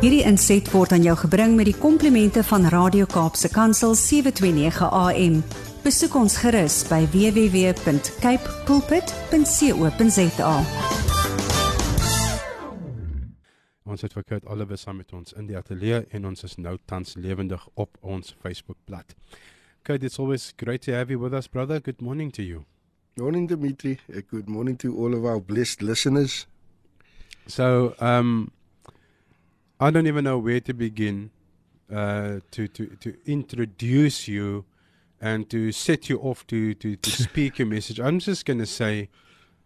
Hierdie inset word aan jou gebring met die komplimente van Radio Kaapse Kansel 729 AM. Besoek ons gerus by www.cape pulpit.co.za. Ons het vir Kurt Oliver saam met ons in die ateljee en ons is nou tans lewendig op ons Facebookblad. Kurt, it's always great to have you with us, brother. Good morning to you. Morning, Dimitri. Uh, Good morning to all of our blessed listeners. So, um, I don't even know where to begin uh, to, to, to introduce you and to set you off to, to, to speak your message. I'm just going to say,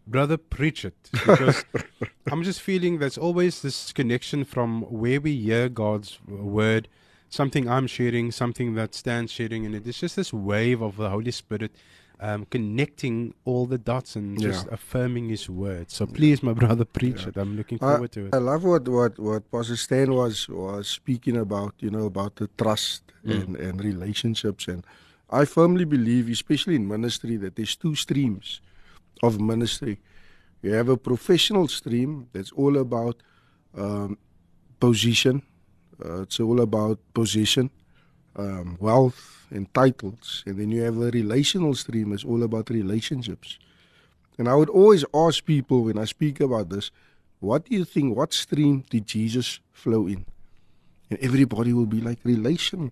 brother, preach it. Because I'm just feeling there's always this connection from where we hear God's word, something I'm sharing, something that Stan's sharing, and it's just this wave of the Holy Spirit um, connecting all the dots and just affirming His word. So please, my brother, preach Yeah. it. I'm looking I, forward to it. I love what, what, what Pastor Stan was, was speaking about, you know, about the trust Mm. and, and relationships. And I firmly believe, especially in ministry, that there's two streams of ministry. You have a professional stream that's all about um, position, uh, it's all about position, um, wealth, and titles. And then you have a relational stream that's all about relationships. And I would always ask people when I speak about this, what do you think, what stream did Jesus flow in? And everybody will be like relational.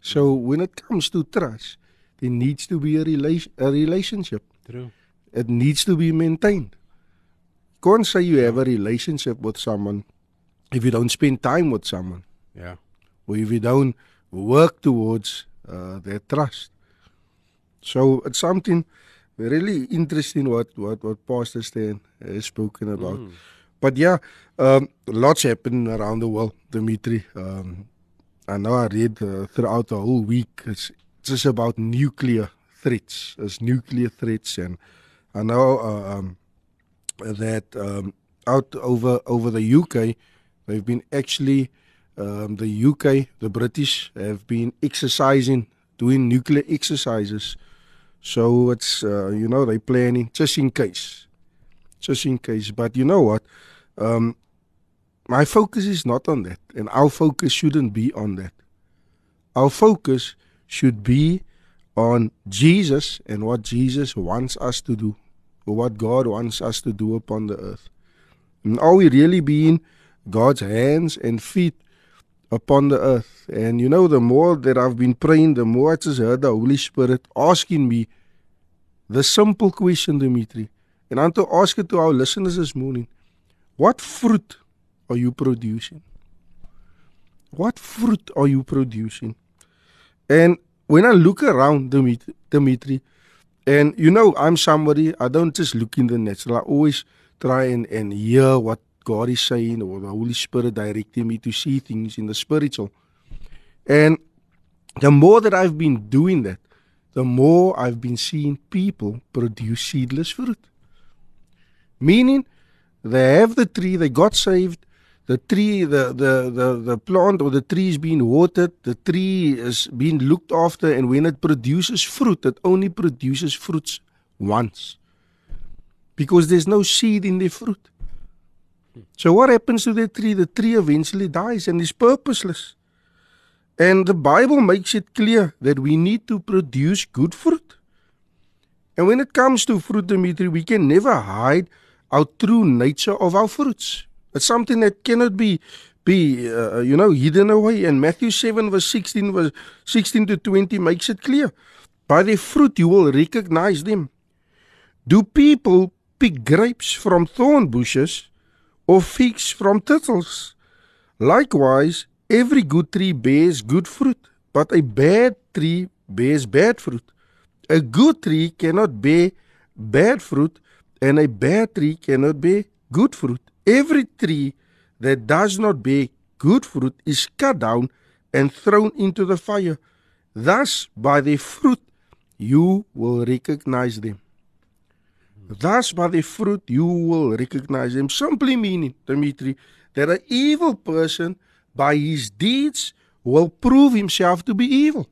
So when it comes to trust, there needs to be a, relation, a relationship. True. It needs to be maintained. You can't say you have a relationship with someone if you don't spend time with someone Yeah. or if you don't work towards uh, that trust. So it's something really interesting what, what, what Pastor Stan has spoken about. Mm. But yeah, um, lots happen around the world, Dimitri. Um, I know I read uh, throughout the whole week. It's just about nuclear threats. It's nuclear threats, and I know uh, um, that um, out over over the UK, they've been actually um, the UK, the British have been exercising, doing nuclear exercises. So it's uh, you know they're planning just in case, just in case. But you know what? Um, my focus is not on that, and our focus shouldn't be on that. Our focus should be on Jesus and what Jesus wants us to do, or what God wants us to do upon the earth. And are we really being God's hands and feet upon the earth? And you know, the more that I've been praying, the more I just heard the Holy Spirit asking me the simple question, Dimitri. And I want to ask it to our listeners this morning. What fruit are you producing? What fruit are you producing? And when I look around, Dimitri, Dimitri, and you know, I'm somebody, I don't just look in the natural, I always try and, and hear what God is saying or the Holy Spirit directing me to see things in the spiritual. And the more that I've been doing that, the more I've been seeing people produce seedless fruit. Meaning, they have the tree, they got saved, the tree, the, the, the, the plant or the tree is being watered, the tree is being looked after, and when it produces fruit, it only produces fruits once. Because there's no seed in the fruit. So what happens to the tree? The tree eventually dies and is purposeless. And the Bible makes it clear that we need to produce good fruit. And when it comes to fruit, Dimitri, we can never hide our true nature of our fruits. It's something that cannot be be uh, you know hidden away. And Matthew seven verse sixteen verse sixteen to twenty makes it clear. By their fruit you will recognize them. Do people pick grapes from thorn bushes or figs from thistles? Likewise, every good tree bears good fruit, but a bad tree bears bad fruit. A good tree cannot bear bad fruit, and a bad tree cannot bear good fruit. Every tree that does not bear good fruit is cut down and thrown into the fire. Thus, by their fruit, you will recognize them. Thus, by their fruit, you will recognize them. Simply meaning, Dimitri, that an evil person, by his deeds, will prove himself to be evil.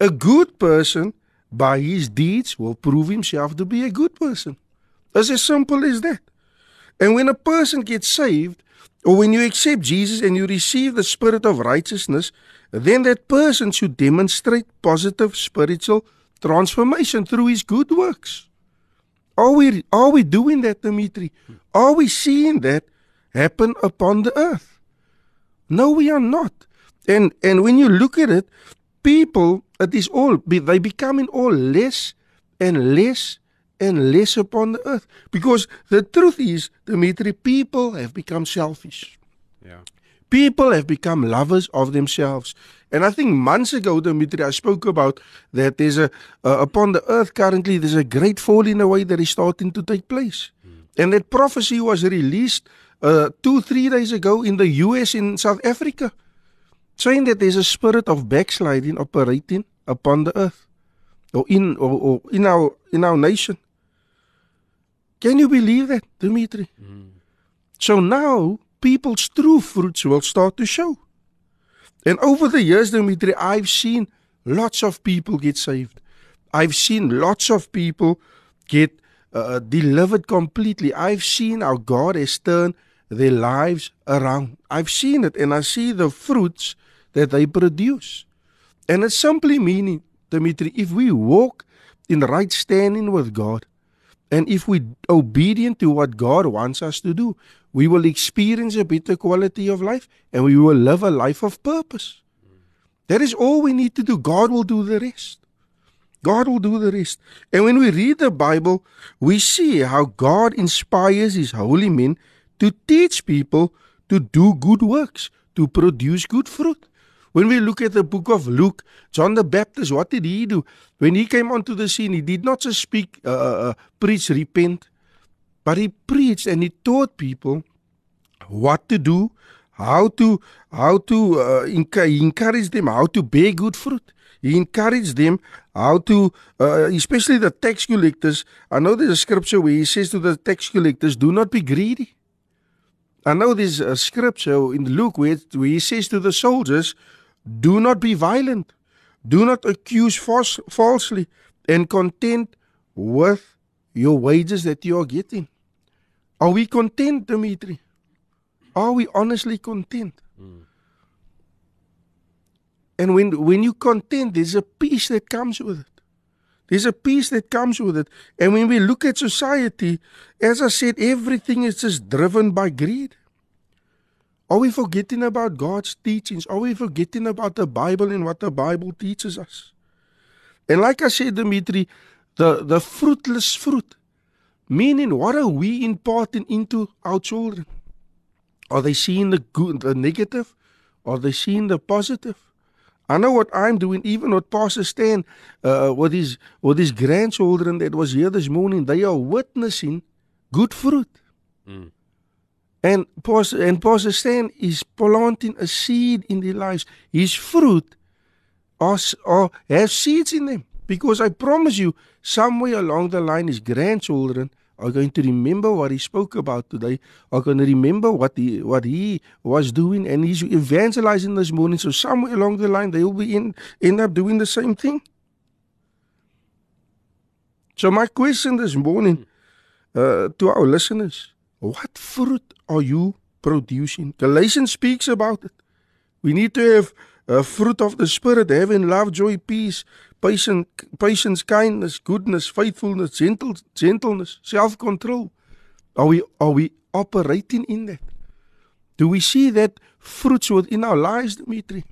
A good person, by his deeds, will prove himself to be a good person. It's as simple as that. And when a person gets saved, or when you accept Jesus and you receive the spirit of righteousness, then that person should demonstrate positive spiritual transformation through his good works. Are we are we doing that, Dimitri? Are we seeing that happen upon the earth? No, we are not. And and when you look at it, people it is all they becoming all less and less and less upon the earth. Because the truth is, Dimitri, people have become selfish. Yeah. People have become lovers of themselves. And I think months ago, Dimitri, I spoke about that there's a, uh, upon the earth currently, there's a great falling away that is starting to take place. Mm. And that prophecy was released uh, two, three days ago in the US in South Africa, saying that there's a spirit of backsliding operating upon the earth or in, or, or in, our, in our nation. Can you believe that, Dimitri? Mm. So now people's true fruits will start to show. And over the years, Dimitri, I've seen lots of people get saved. I've seen lots of people get uh, delivered completely. I've seen how God has turned their lives around. I've seen it and I see the fruits that they produce. And it's simply meaning, Dimitri, if we walk in right standing with God, and if we obedient to what God wants us to do, we will experience a better quality of life and we will live a life of purpose. That is all we need to do. God will do the rest. God will do the rest. And when we read the Bible, we see how God inspires his holy men to teach people to do good works, to produce good fruit. When we look at the book of Luke, John the Baptist, what did he do? When he came onto the scene, he did not just speak, uh, uh, uh preach, repent, but he preached and he taught people what to do, how to how to uh, encourage them how to bear good fruit. He encouraged them how to, uh, especially the tax collectors. I know there's a scripture where he says to the tax collectors, "Do not be greedy." I know there's a scripture in Luke where, where he says to the soldiers, Do not be violent. Do not accuse false, falsely and content with your wages that you are getting. Are we content, Dimitri? Are we honestly content? Mm. And when, when you content, there's a peace that comes with it. There's a peace that comes with it. And when we look at society, as I said, everything is just driven by greed. Are we forgetting about God's teachings? Are we forgetting about the Bible and what the Bible teaches us? And like I said, Dimitri, the, the fruitless fruit, meaning what are we imparting into our children? Are they seeing the good, the negative? Are they seeing the positive? I know what I'm doing, even with Pastor Stan, uh, with his with his grandchildren that was here this morning, they are witnessing good fruit. Mm. And and Pastor Stan is planting a seed in their lives. His fruit are, are, have seeds in them. Because I promise you, somewhere along the line, his grandchildren are going to remember what he spoke about today, are going to remember what he, what he was doing, and he's evangelizing this morning. So somewhere along the line, they will be in, end up doing the same thing. So my question this morning uh, to our listeners what fruit are you producing? Galatians speaks about it. We need to have a fruit of the Spirit, having love, joy, peace, patience, patience, kindness, goodness, faithfulness, gentle, gentleness, self-control. Are we are we operating in that? Do we see that fruits within our lives, Dimitri?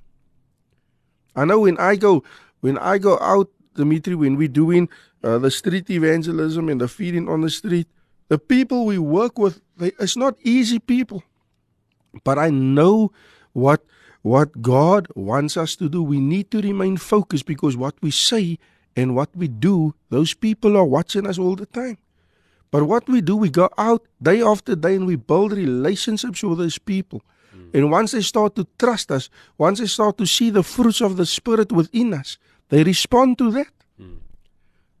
I know when I go when I go out, Dimitri, when we're doing uh, the street evangelism and the feeding on the street, the people we work with, they, it's not easy people. But I know what what God wants us to do. We need to remain focused because what we say and what we do, those people are watching us all the time. But what we do, we go out day after day and we build relationships with those people. Mm. And once they start to trust us, once they start to see the fruits of the Spirit within us, they respond to that. Mm.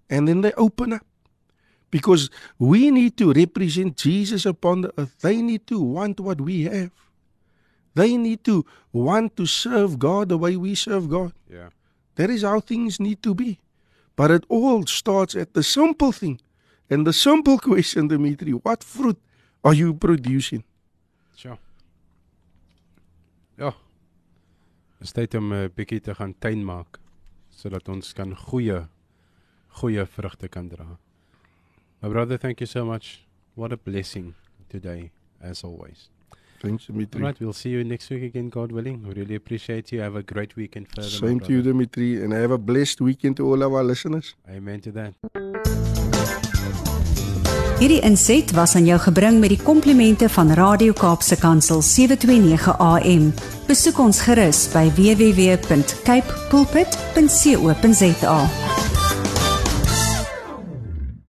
And then they open up because we need to represent Jesus upon the earth. They need to want what we have. They need to want to serve God the way we serve God. Yeah. That is how things need to be. But it all starts at the simple thing. And the simple question, Dimitri, what fruit are you producing? Sure. ja. Dis tyd om 'n bietjie te gaan tuin maak sodat ons kan goeie goeie vrugte kan dra. My brother, thank you so much. What a blessing today as always. Thanks Dimitri. Right, we'll see you next week again, God willing. We really appreciate you. Have a great weekend further. Same to you. Dimitri and have a blessed weekend to all our listeners. Amen to that. Hierdie inset was aan jou gebring met die komplimente van Radio Kaapse Kansel 729 AM. Besoek ons gerus by www.cape pulpit.co.za.